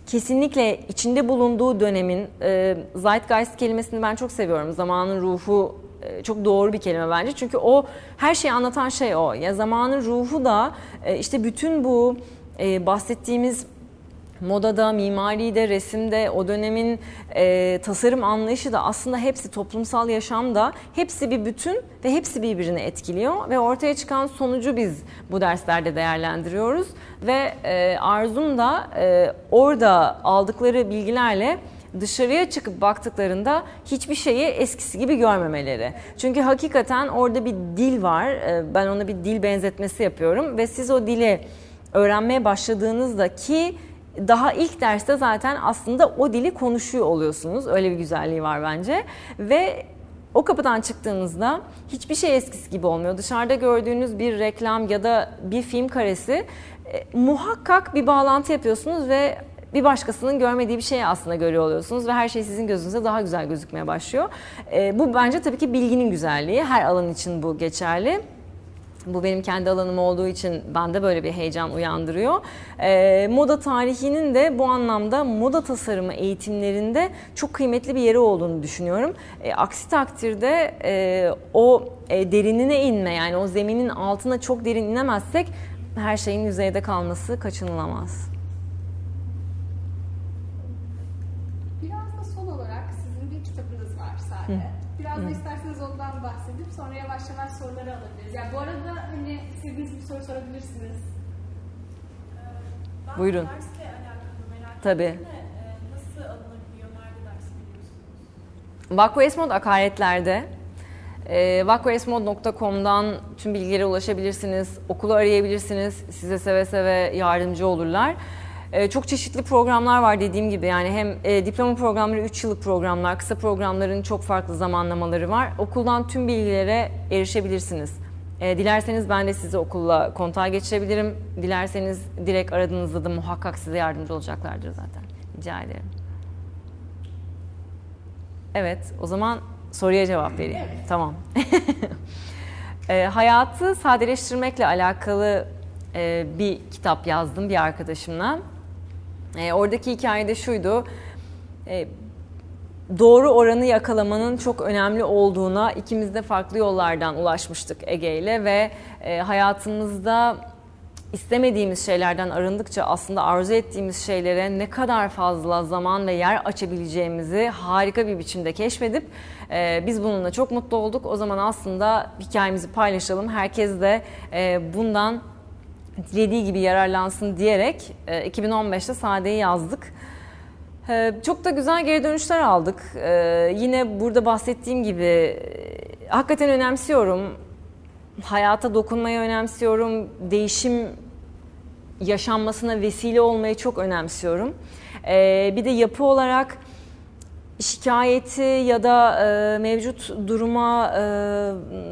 kesinlikle içinde bulunduğu dönemin e, zeitgeist kelimesini ben çok seviyorum. Zamanın ruhu e, çok doğru bir kelime bence. Çünkü o her şeyi anlatan şey o. Ya zamanın ruhu da e, işte bütün bu e, bahsettiğimiz modada, mimaride, resimde, o dönemin e, tasarım anlayışı da aslında hepsi toplumsal yaşamda hepsi bir bütün ve hepsi birbirini etkiliyor ve ortaya çıkan sonucu biz bu derslerde değerlendiriyoruz ve e, Arzum da e, orada aldıkları bilgilerle dışarıya çıkıp baktıklarında hiçbir şeyi eskisi gibi görmemeleri. Çünkü hakikaten orada bir dil var. E, ben ona bir dil benzetmesi yapıyorum ve siz o dili öğrenmeye başladığınızda ki daha ilk derste zaten aslında o dili konuşuyor oluyorsunuz. Öyle bir güzelliği var bence. Ve o kapıdan çıktığınızda hiçbir şey eskisi gibi olmuyor. Dışarıda gördüğünüz bir reklam ya da bir film karesi e, muhakkak bir bağlantı yapıyorsunuz ve bir başkasının görmediği bir şeyi aslında görüyor oluyorsunuz ve her şey sizin gözünüze daha güzel gözükmeye başlıyor. E, bu bence tabii ki bilginin güzelliği. Her alan için bu geçerli. Bu benim kendi alanım olduğu için bende böyle bir heyecan uyandırıyor. E, moda tarihinin de bu anlamda moda tasarımı eğitimlerinde çok kıymetli bir yeri olduğunu düşünüyorum. E, aksi takdirde e, o e, derinine inme yani o zeminin altına çok derin inemezsek her şeyin yüzeyde kalması kaçınılamaz. Biraz da son olarak sizin bir kitabınız var Sade. Biraz da isterseniz ondan bahsedip sonra yavaş yavaş soruları alabiliriz. Yani bu arada hani istediğiniz bir soru sorabilirsiniz. Ben Buyurun. Dersle alakalı merak Tabii. ettim de, e, nasıl alınabiliyor, nerede ders veriyorsunuz? Vakko Esmod akaretlerde. E, vakkoesmod.com'dan tüm bilgilere ulaşabilirsiniz. Okulu arayabilirsiniz. Size seve seve yardımcı olurlar. E, çok çeşitli programlar var dediğim gibi. Yani hem e, diploma programları 3 yıllık programlar, kısa programların çok farklı zamanlamaları var. Okuldan tüm bilgilere erişebilirsiniz. E, dilerseniz ben de sizi okulla kontağa geçirebilirim. Dilerseniz direkt aradığınızda da muhakkak size yardımcı olacaklardır zaten. Rica ederim. Evet, o zaman soruya cevap vereyim. Tamam. E, hayatı sadeleştirmekle alakalı e, bir kitap yazdım bir arkadaşımla. E, oradaki hikayede şuydu. E, doğru oranı yakalamanın çok önemli olduğuna ikimiz de farklı yollardan ulaşmıştık Ege ile ve e, hayatımızda istemediğimiz şeylerden arındıkça aslında arzu ettiğimiz şeylere ne kadar fazla zaman ve yer açabileceğimizi harika bir biçimde keşfedip e, biz bununla çok mutlu olduk. O zaman aslında hikayemizi paylaşalım. Herkes de e, bundan dilediği gibi yararlansın diyerek e, 2015'te Sade'yi yazdık. E, çok da güzel geri dönüşler aldık. E, yine burada bahsettiğim gibi e, hakikaten önemsiyorum. Hayata dokunmayı önemsiyorum. Değişim yaşanmasına vesile olmayı çok önemsiyorum. E, bir de yapı olarak şikayeti ya da e, mevcut duruma e,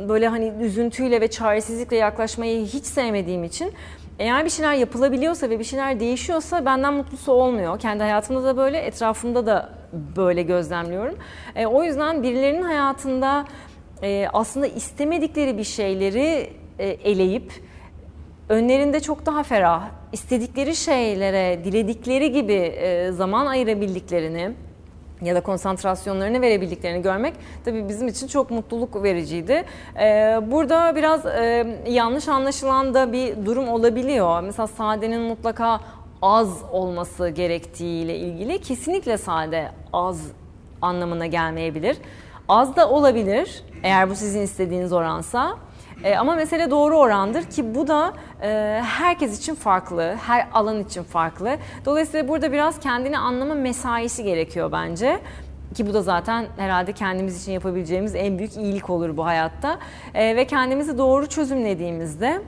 böyle hani üzüntüyle ve çaresizlikle yaklaşmayı hiç sevmediğim için eğer bir şeyler yapılabiliyorsa ve bir şeyler değişiyorsa benden mutlusu olmuyor. Kendi hayatımda da böyle, etrafımda da böyle gözlemliyorum. E, o yüzden birilerinin hayatında e, aslında istemedikleri bir şeyleri e, eleyip önlerinde çok daha ferah, istedikleri şeylere, diledikleri gibi e, zaman ayırabildiklerini ya da konsantrasyonlarını verebildiklerini görmek tabii bizim için çok mutluluk vericiydi. Ee, burada biraz e, yanlış anlaşılan da bir durum olabiliyor. Mesela sadenin mutlaka az olması gerektiğiyle ilgili kesinlikle sade az anlamına gelmeyebilir. Az da olabilir eğer bu sizin istediğiniz oransa. E, ama mesele doğru orandır ki bu da e, herkes için farklı, her alan için farklı. Dolayısıyla burada biraz kendini anlama mesaisi gerekiyor bence. Ki bu da zaten herhalde kendimiz için yapabileceğimiz en büyük iyilik olur bu hayatta. E, ve kendimizi doğru çözümlediğimizde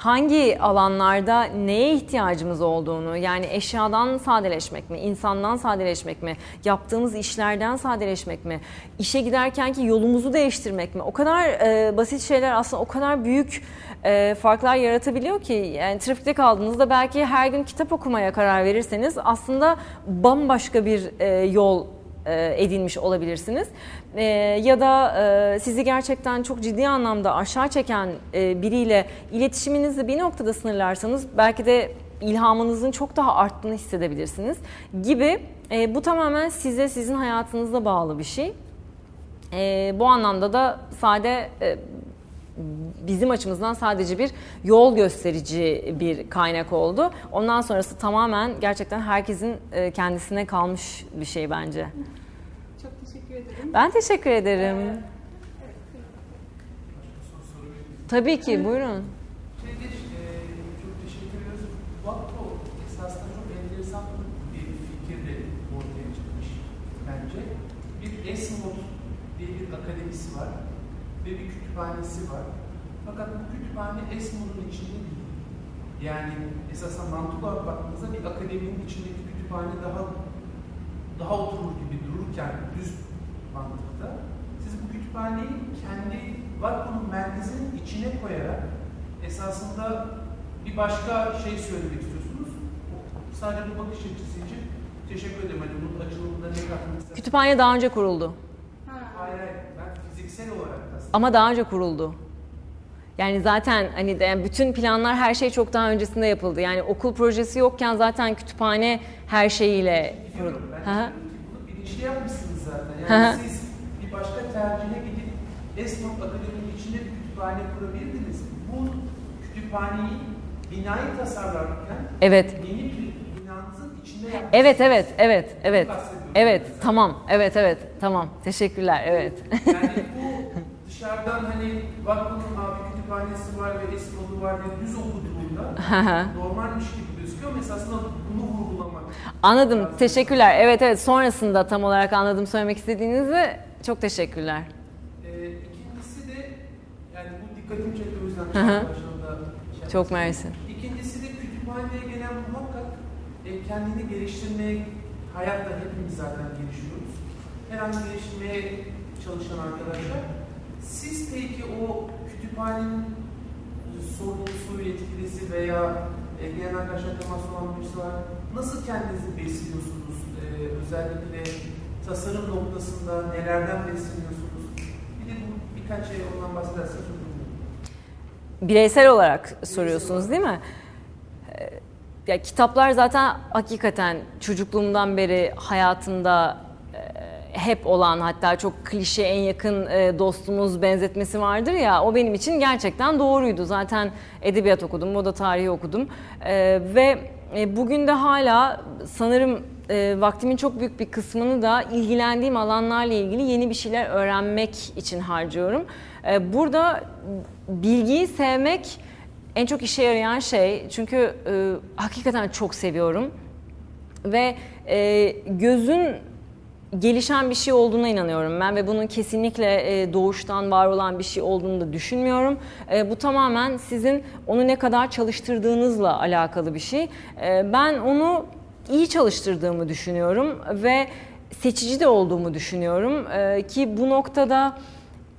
hangi alanlarda neye ihtiyacımız olduğunu yani eşyadan sadeleşmek mi, insandan sadeleşmek mi, yaptığımız işlerden sadeleşmek mi, işe giderkenki yolumuzu değiştirmek mi? O kadar e, basit şeyler aslında o kadar büyük e, farklar yaratabiliyor ki yani trafikte kaldığınızda belki her gün kitap okumaya karar verirseniz aslında bambaşka bir e, yol edinmiş olabilirsiniz. E, ya da e, sizi gerçekten çok ciddi anlamda aşağı çeken biriyle iletişiminizi bir noktada sınırlarsanız belki de ilhamınızın çok daha arttığını hissedebilirsiniz gibi. Bu tamamen size, sizin hayatınızda bağlı bir şey. Bu anlamda da sade bizim açımızdan sadece bir yol gösterici bir kaynak oldu. Ondan sonrası tamamen gerçekten herkesin e, kendisine kalmış bir şey bence. Ederim. Ben teşekkür ederim. Tabii ki, buyurun. E, çok teşekkür ediyoruz. Vakto esasında çok enteresan bir fikirle ortaya çıkmış bence. Bir Esmod diye bir akademisi var ve bir kütüphanesi var. Fakat bu kütüphane Esmod'un içinde değil. Yani esasen mantık olarak baktığınızda bir akademinin içindeki kütüphane daha daha oturur gibi dururken düz mantıkta siz bu kütüphaneyi kendi Vakko'nun merkezinin içine koyarak esasında bir başka şey söylemek istiyorsunuz. Sadece bu bakış açısı için teşekkür ederim. Hani bunun açılımında ne katmak Kütüphane daha önce kuruldu. Hayır hayır. Ben fiziksel olarak aslında. Ama daha önce kuruldu. Yani zaten hani de, bütün planlar her şey çok daha öncesinde yapıldı. Yani okul projesi yokken zaten kütüphane her şeyiyle kuruldu. Ben bilinçli yapmışsınız siz bir başka tercihe gidip Esnaf Akademi'nin içinde bir kütüphane kurabilirdiniz. Bu kütüphaneyi binayı tasarlarken Evet. yeni bir binanızın içinde. Evet, evet, evet, evet. Evet, tamam. Evet, evet. Tamam. Teşekkürler. Evet. Yani bu dışarıdan hani Vakfı'nın abi kütüphanesi var ve Esnaf'ı var ve düz okuduğunda normalmiş gibi gözüküyor ama esasında bunu vurgulamak. Anladım. Teşekkürler. Evet, evet. Sonrasında tam olarak anladım söylemek istediğinizi. Çok teşekkürler. Ee, ikincisi de yani bu dikkatimi çekti o yüzden başında şey Çok mersi. İkincisi de kütüphaneye gelen muhakkak e, kendini geliştirmeye hayatta hepimiz zaten gelişiyoruz. Her an geliştirmeye çalışan arkadaşlar. Siz peki o kütüphanenin sorumlusu, yetkilisi veya e, gelen arkadaşlar temas olan birisi var. Nasıl kendinizi besliyorsunuz? E, özellikle tasarım noktasında nelerden besleniyorsunuz? Bir de bu birkaç şey ondan bahsederseniz çok. Bireysel olarak soruyorsunuz değil mi? Ee, Ya kitaplar zaten hakikaten çocukluğumdan beri hayatımda e, hep olan hatta çok klişe en yakın e, dostumuz benzetmesi vardır ya o benim için gerçekten doğruydu. Zaten edebiyat okudum, moda tarihi okudum Ee, ve e, bugün de hala sanırım e, vaktimin çok büyük bir kısmını da ilgilendiğim alanlarla ilgili yeni bir şeyler öğrenmek için harcıyorum. E, burada bilgiyi sevmek en çok işe yarayan şey çünkü e, hakikaten çok seviyorum ve e, gözün gelişen bir şey olduğuna inanıyorum ben ve bunun kesinlikle e, doğuştan var olan bir şey olduğunu da düşünmüyorum. E, bu tamamen sizin onu ne kadar çalıştırdığınızla alakalı bir şey. E, ben onu iyi çalıştırdığımı düşünüyorum ve seçici de olduğumu düşünüyorum ki bu noktada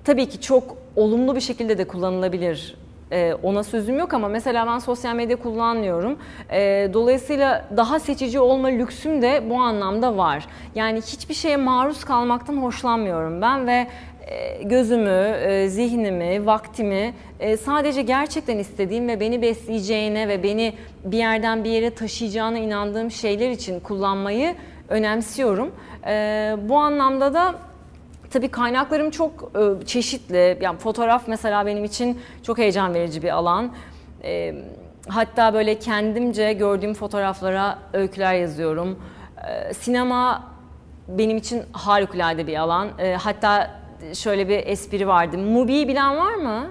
tabii ki çok olumlu bir şekilde de kullanılabilir. Ee, ona sözüm yok ama mesela ben sosyal medya kullanmıyorum. Ee, dolayısıyla daha seçici olma lüksüm de bu anlamda var. Yani hiçbir şeye maruz kalmaktan hoşlanmıyorum ben ve e, gözümü, e, zihnimi, vaktimi e, sadece gerçekten istediğim ve beni besleyeceğine ve beni bir yerden bir yere taşıyacağına inandığım şeyler için kullanmayı önemsiyorum. E, bu anlamda da Tabii kaynaklarım çok e, çeşitli. Yani fotoğraf mesela benim için çok heyecan verici bir alan. E, hatta böyle kendimce gördüğüm fotoğraflara öyküler yazıyorum. E, sinema benim için harikulade bir alan. Hatta şöyle bir espri vardı. Mubi'yi bilen var mı?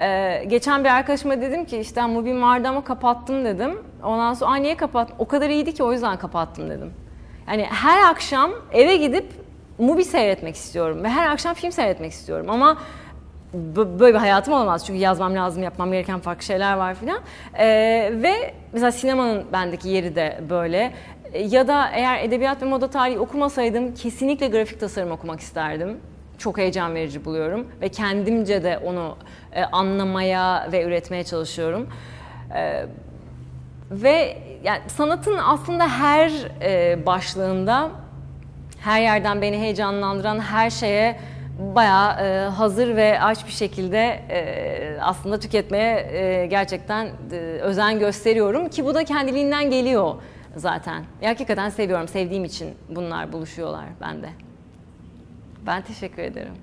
Ee, geçen bir arkadaşıma dedim ki işte Mubi'm vardı ama kapattım dedim. Ondan sonra niye kapat? O kadar iyiydi ki o yüzden kapattım dedim. Yani her akşam eve gidip Mubi seyretmek istiyorum ve her akşam film seyretmek istiyorum ama böyle bir hayatım olamaz çünkü yazmam lazım, yapmam gereken farklı şeyler var filan. Ee, ve mesela sinemanın bendeki yeri de böyle. Ya da eğer edebiyat ve moda tarihi okumasaydım kesinlikle grafik tasarım okumak isterdim. Çok heyecan verici buluyorum ve kendimce de onu e, anlamaya ve üretmeye çalışıyorum. E, ve yani sanatın aslında her e, başlığında her yerden beni heyecanlandıran her şeye bayağı e, hazır ve aç bir şekilde e, aslında tüketmeye e, gerçekten e, özen gösteriyorum ki bu da kendiliğinden geliyor zaten. E, hakikaten seviyorum, sevdiğim için bunlar buluşuyorlar bende. Ben teşekkür ederim.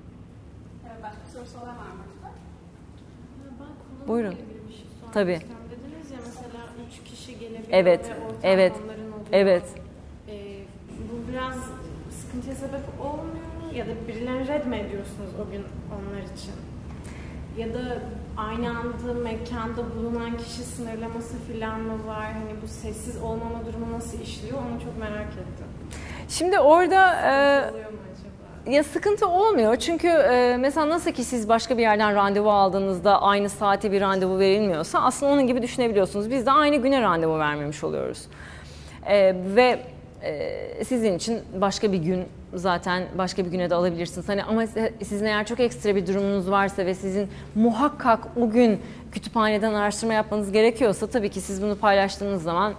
Ee, Başka sorusu olan var mı lütfen? Ben kullanımla Buyurun. şey Tabii. Dediniz ya mesela üç kişi gelebiliyor Evet, ve ortak evet. Evet. Sıkıntıya sebep olmuyor mu? Ya da birilerini red mi ediyorsunuz o gün onlar için? Ya da aynı anda mekanda bulunan kişi sınırlaması falan mı var? Hani bu sessiz olmama durumu nasıl işliyor onu çok merak ettim. Şimdi orada e? Ya sıkıntı olmuyor çünkü e, mesela nasıl ki siz başka bir yerden randevu aldığınızda aynı saate bir randevu verilmiyorsa aslında onun gibi düşünebiliyorsunuz. Biz de aynı güne randevu vermemiş oluyoruz. E, ve e, sizin için başka bir gün zaten başka bir güne de alabilirsiniz. Hani ama sizin eğer çok ekstra bir durumunuz varsa ve sizin muhakkak o gün kütüphaneden araştırma yapmanız gerekiyorsa tabii ki siz bunu paylaştığınız zaman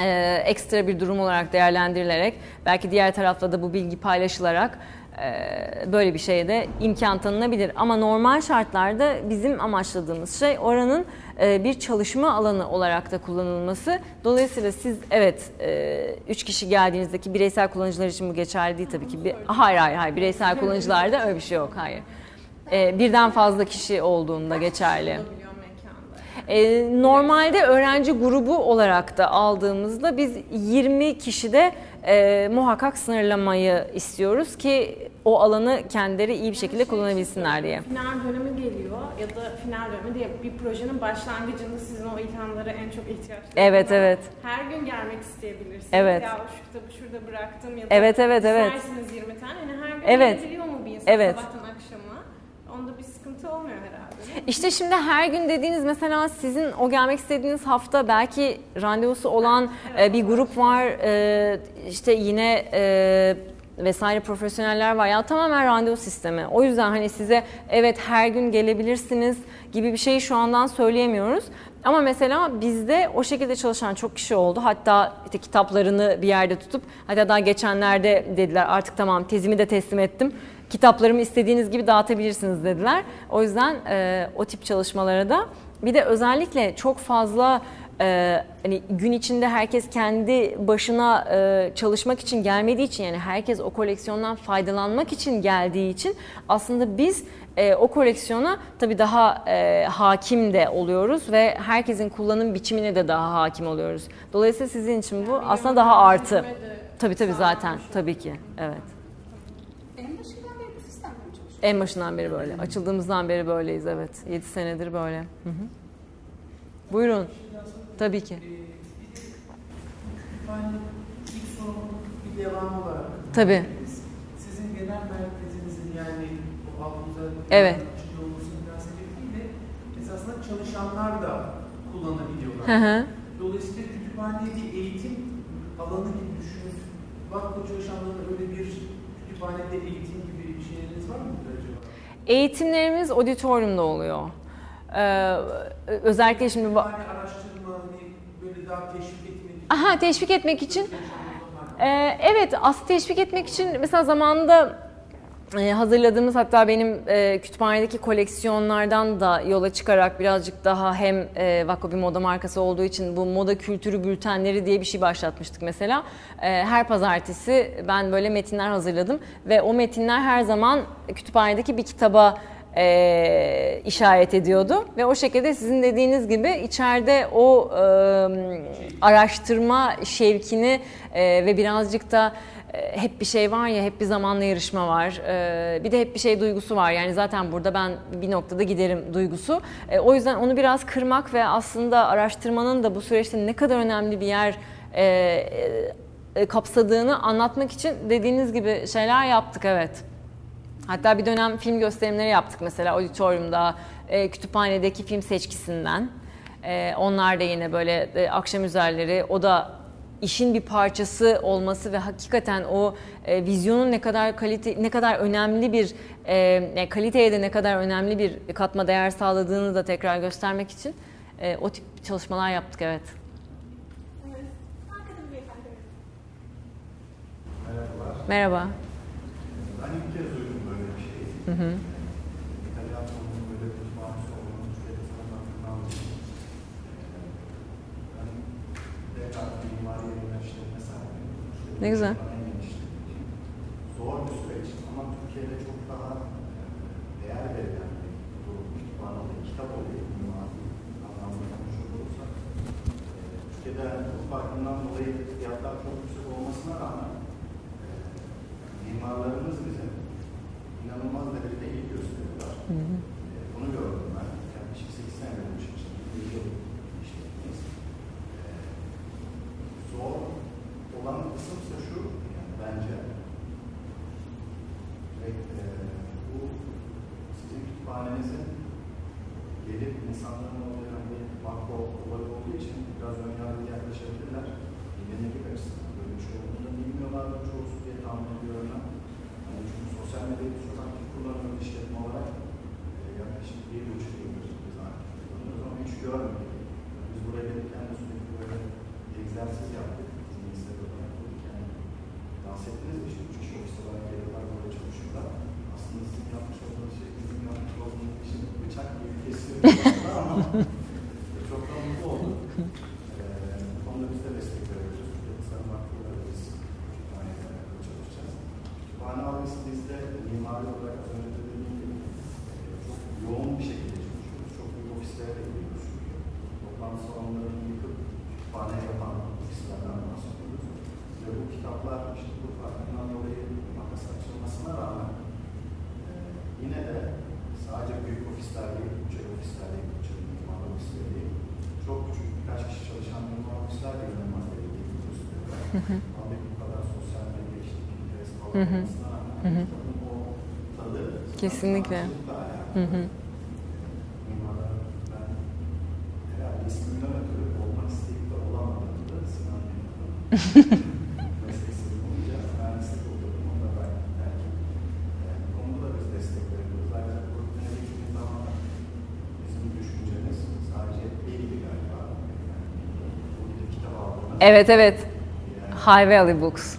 e, ekstra bir durum olarak değerlendirilerek belki diğer tarafla da bu bilgi paylaşılarak e, böyle bir şeye de imkan tanınabilir. Ama normal şartlarda bizim amaçladığımız şey oranın bir çalışma alanı olarak da kullanılması. Dolayısıyla siz evet e, üç kişi geldiğinizdeki bireysel kullanıcılar için bu geçerli değil tabii ki. Hayır hayır hayır bireysel kullanıcılarda öyle bir şey yok hayır. E, birden fazla kişi olduğunda geçerli. Normalde öğrenci grubu olarak da aldığımızda biz 20 kişide e, muhakkak sınırlamayı istiyoruz ki o alanı kendileri iyi bir şekilde kullanabilsinler diye. Final dönemi geliyor ya da final dönemi diye bir projenin başlangıcında sizin o ilhamlara en çok ihtiyaç Evet, evet. Her gün gelmek isteyebilirsiniz. Evet. Ya şu kitabı şurada bıraktım ya da Evet, evet, evet. istersiniz 20 tane. Hani her gün Evet. gelebiliyor mu bir insan Evet. sabahtan akşama? Onda bir sıkıntı olmuyor herhalde. İşte şimdi her gün dediğiniz mesela sizin o gelmek istediğiniz hafta belki randevusu olan e, bir grup var. E, işte yine e, vesaire profesyoneller var. Ya tamamen randevu sistemi. O yüzden hani size evet her gün gelebilirsiniz gibi bir şeyi şu andan söyleyemiyoruz. Ama mesela bizde o şekilde çalışan çok kişi oldu. Hatta işte kitaplarını bir yerde tutup hatta daha geçenlerde dediler artık tamam tezimi de teslim ettim. Kitaplarımı istediğiniz gibi dağıtabilirsiniz dediler. O yüzden e, o tip çalışmalara da bir de özellikle çok fazla e, hani gün içinde herkes kendi başına e, çalışmak için gelmediği için yani herkes o koleksiyondan faydalanmak için geldiği için aslında biz e, o koleksiyona tabii daha e, hakim de oluyoruz ve herkesin kullanım biçimine de daha hakim oluyoruz. Dolayısıyla sizin için bu aslında daha artı. Tabii tabii zaten tabii ki evet. En başından beri bu sistemle mi çalışıyorsunuz? En başından beri böyle. Açıldığımızdan beri böyleyiz evet. 7 senedir böyle. Hı hı. Buyurun. Tabii ki. Yani ilk sorumun bir devamı olarak. Tabii. Sizin genel merkezinizin yani o aklınıza Evet. esasında çalışanlar da kullanabiliyorlar. Hı hı. Dolayısıyla kütüphaneyi bir eğitim alanı gibi düşünüp vakfı çalışanların öyle bir kütüphanede eğitim gibi bir şeyleriniz var mıdır acaba? Eğitimlerimiz auditoriumda oluyor. Ee, özellikle şimdi... Kütüphane araştırma böyle daha teşvik etmek için. Aha teşvik etmek için Ee, evet aslında teşvik etmek için mesela zamanında e, hazırladığımız hatta benim e, kütüphanedeki koleksiyonlardan da yola çıkarak birazcık daha hem e, Vakko bir moda markası olduğu için bu moda kültürü bültenleri diye bir şey başlatmıştık mesela. E, her pazartesi ben böyle metinler hazırladım ve o metinler her zaman kütüphanedeki bir kitaba e, işaret ediyordu ve o şekilde sizin dediğiniz gibi içeride o e, araştırma şevkini e, ve birazcık da e, hep bir şey var ya, hep bir zamanla yarışma var. E, bir de hep bir şey duygusu var. Yani zaten burada ben bir noktada giderim duygusu. E, o yüzden onu biraz kırmak ve aslında araştırmanın da bu süreçte ne kadar önemli bir yer kapsadığını anlatmak için dediğiniz gibi şeyler yaptık evet. Hatta bir dönem film gösterimleri yaptık mesela auditoriumda, kütüphanedeki film seçkisinden. onlar da yine böyle akşam üzerleri, o da işin bir parçası olması ve hakikaten o e, vizyonun ne kadar kalite ne kadar önemli bir e, yani kaliteye de ne kadar önemli bir katma değer sağladığını da tekrar göstermek için e, o tip çalışmalar yaptık evet. Merhabalar. Merhaba. Ben ilk kez duydum böyle bir şeyi. Hı hı. Ne güzel. Zor bir süreç ama Türkiye'de çok daha değer verilen bir durum. Kütüphanede kitap oluyor. Anlamda konuşacak olursak. Türkiye'de bu farkından dolayı fiyatlar çok yüksek olmasına rağmen mimarlarımız bizim inanılmaz derecede iyi gösteriyorlar. Hı hı. E, bunu gördüm ben. Yaklaşık 8 sene olmuş için. Bir yıl işletmeyiz. E, zor olan kısım ise şu, yani bence ve, e, bu sizin kütüphanenizin gelip insanların oraya hani makro olayı olduğu için biraz ön yargılı yaklaşabilirler. Dinlemek açısından böyle bir şey olduğunu bilmiyorlar çoğusu diye tahmin ediyorum ben. Yani çünkü sosyal medyayı çok aktif kullanıyoruz işletme olarak. E, yaklaşık bir buçuk yıldır biz aktif kullanıyoruz ama hiç görmedik. Biz buraya gelirken de sürekli böyle egzersiz yaptık. Bizim Instagram'da yaptık. Yani dans ettiniz mi? İşte üç kişi ofiste olarak geliyorlar böyle çalışıyorlar. Aslında sizin yapmış olduğunuz şey bizim yapmış olduğumuz işin bıçak gibi kesiyor ama çok da mutlu olduk. Ee, bu konuda biz de destek veriyoruz. Türkiye Sanat Vakfı'yla biz kütüphanelerde çalışacağız. Kütüphane algısı bizde mimari olarak az önce de dediğim gibi e, çok yoğun bir şekilde çalışıyoruz. Çok büyük ofislere de gidiyoruz çünkü. Toplantı salonlarını yıkıp kütüphane yapan ofislerden bahsediyoruz. Ve bu kitaplar işte bu farkından dolayı makas açılmasına rağmen e, yine de sadece büyük ofisler değil, küçük ofisler değil, küçük mimar ofisler değil, çok küçük birkaç kişi çalışan mimar ofisler de inanılmaz derecede bu kadar sosyal medya işte Pinterest falan olmasına kitabın o tadı Kesinlikle. Hı hı. Evet evet. high value books.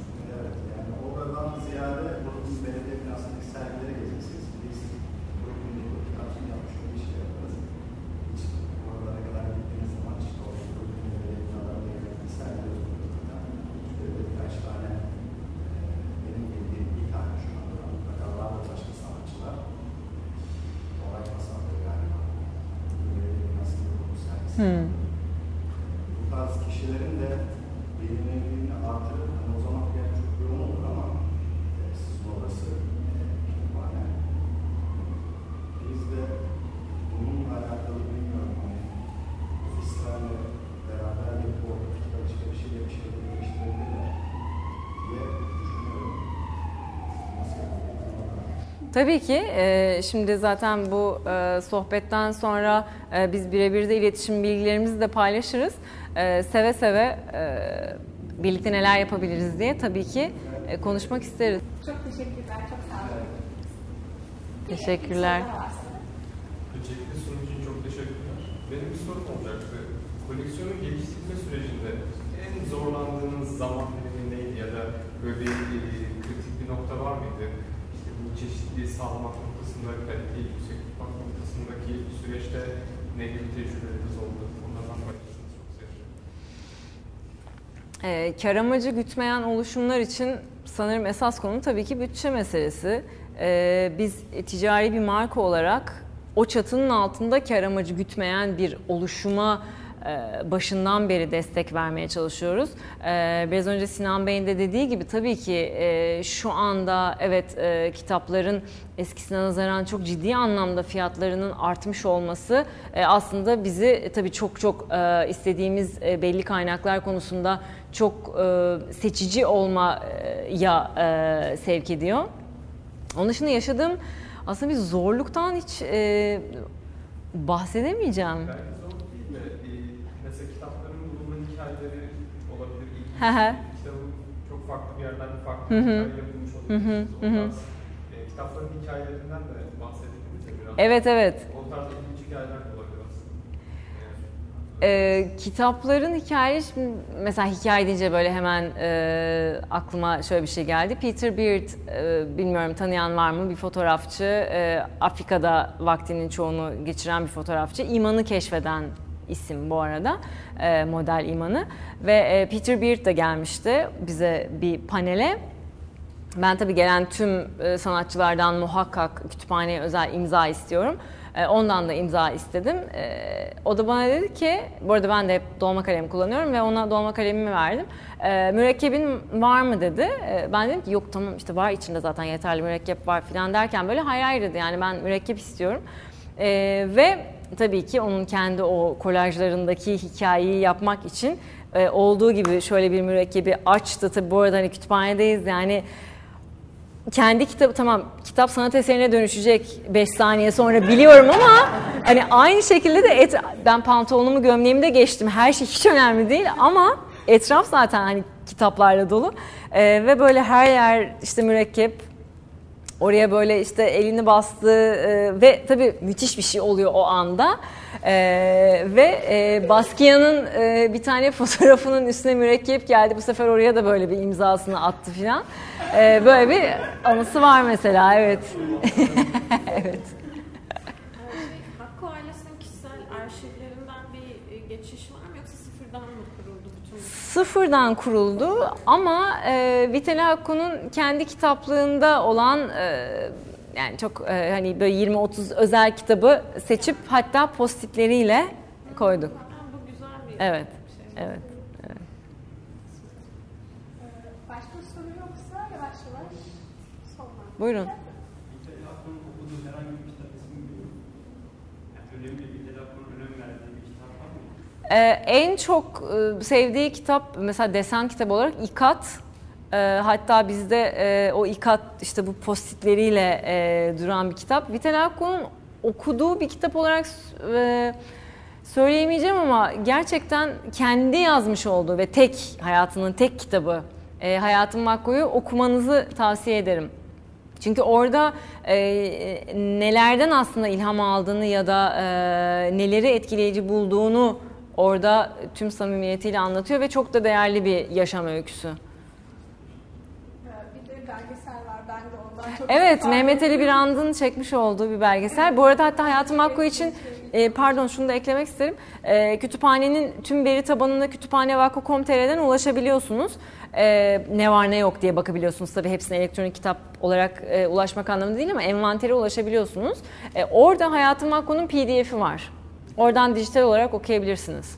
Tabii ki. e, Şimdi zaten bu e, sohbetten sonra e, biz birebir de iletişim bilgilerimizi de paylaşırız. Seve seve birlikte neler yapabiliriz diye tabii ki konuşmak isteriz. Çok teşekkürler, çok sağ olun. Teşekkürler. Öncelikle sunum için çok teşekkürler. Benim bir sorum olacaktı. Koleksiyonu geliştirme sürecinde en zorlandığınız zaman dilimi neydi ya da böyle bir kritik bir nokta var mıydı? Çeşitliliği sağlamak noktasında, kaliteyi yüksek tutmak noktasındaki süreçte ne gibi tecrübeleriniz oldu? Onlardan paylaşırsanız çok sevinirim. Ee, kar amacı gütmeyen oluşumlar için sanırım esas konu tabii ki bütçe meselesi. Ee, biz ticari bir marka olarak o çatının altında kar amacı gütmeyen bir oluşuma e, başından beri destek vermeye çalışıyoruz. Ee, biraz önce Sinan Bey'in de dediği gibi tabii ki e, şu anda evet e, kitapların eskisine nazaran çok ciddi anlamda fiyatlarının artmış olması e, aslında bizi e, tabii çok çok e, istediğimiz e, belli kaynaklar konusunda çok e, seçici olmaya e, sevk ediyor. Onun dışında yaşadığım aslında bir zorluktan hiç e, bahsedemeyeceğim. Belki zor değil de e, mesela kitapların bulunma hikayeleri olabilir. İlk Hı hı. kitabın çok farklı bir yerden farklı bir hikaye yapılmış Hı hı, hı e, kitapların hikayelerinden de bahsedebiliriz ya biraz. Evet evet. O tarz ilginç hikayeler olabilir aslında. Ee, kitapların hikayesi, mesela hikaye deyince böyle hemen e, aklıma şöyle bir şey geldi. Peter Beard, e, bilmiyorum tanıyan var mı? Bir fotoğrafçı, e, Afrika'da vaktinin çoğunu geçiren bir fotoğrafçı. İmanı keşfeden isim bu arada, e, model imanı. Ve e, Peter Beard da gelmişti bize bir panele. Ben tabii gelen tüm e, sanatçılardan muhakkak kütüphaneye özel imza istiyorum. E, Ondan da imza istedim. E, O da bana dedi ki, bu arada ben de hep dolma kalem kullanıyorum ve ona dolma kalemimi verdim. E, Mürekkebin var mı dedi. E, Ben dedim ki yok tamam işte var içinde zaten yeterli mürekkep var falan derken böyle hayır hayır dedi yani ben mürekkep istiyorum. E, Ve tabii ki onun kendi o kolajlarındaki hikayeyi yapmak için e, olduğu gibi şöyle bir mürekkebi açtı. Tabii bu arada hani kütüphanedeyiz yani kendi kitabı tamam kitap sanat eserine dönüşecek 5 saniye sonra biliyorum ama hani aynı şekilde de et, ben pantolonumu gömleğimi de geçtim her şey hiç önemli değil ama etraf zaten hani kitaplarla dolu Ee, ve böyle her yer işte mürekkep oraya böyle işte elini bastı e, ve tabii müthiş bir şey oluyor o anda. Ee, ve e, Baskia'nın e, bir tane fotoğrafının üstüne mürekkep geldi. Bu sefer oraya da böyle bir imzasını attı filan. Ee, böyle bir anısı var mesela evet. Evet Şey, Hakkı ailesinin kişisel arşivlerinden bir e, geçiş var mı yoksa sıfırdan mı kuruldu bütün bu? Sıfırdan kuruldu ama e, Vitali Hakku'nun kendi kitaplığında olan e, yani çok e, hani böyle 20-30 özel kitabı seçip hatta postitleriyle koyduk. Bu güzel bir Evet, şey. evet. Başka soru yoksa yavaş yavaş sonlandıralım. Buyurun. Vitali Akman'ın okuduğu herhangi bir kitap ismi biliyor musun? Yani önemli Vitali Akman'ın önem verdiği bir kitap var mı? Ee, en çok e, sevdiği kitap mesela desen kitabı olarak İkat. Ee, hatta bizde e, o İkat işte bu postitleriyle e, duran bir kitap. Vital Akku'nun okuduğu bir kitap olarak e, söyleyemeyeceğim ama gerçekten kendi yazmış olduğu ve tek hayatının tek kitabı e, Hayatım Makko'yu okumanızı tavsiye ederim. Çünkü orada e, nelerden aslında ilham aldığını ya da e, neleri etkileyici bulduğunu orada tüm samimiyetiyle anlatıyor ve çok da değerli bir yaşam öyküsü. Bir de belgesel var. Ben de ondan çok Evet, Mehmet Ali. Birand'ın çekmiş olduğu bir belgesel. Bu arada hatta Hayatım Hakkı için, e, pardon şunu da eklemek isterim. E, kütüphanenin tüm veri tabanına kütüphanevakko.com.tr'den ulaşabiliyorsunuz. E, ne var ne yok diye bakabiliyorsunuz. Tabii hepsine elektronik kitap olarak e, ulaşmak anlamında değil ama envantere ulaşabiliyorsunuz. E, orada Hayatım Hakkı'nın pdf'i var. Oradan dijital olarak okuyabilirsiniz.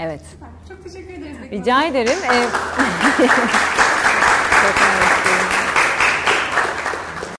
Evet. Çok teşekkür ederiz. Rica ederim. Çok mersi.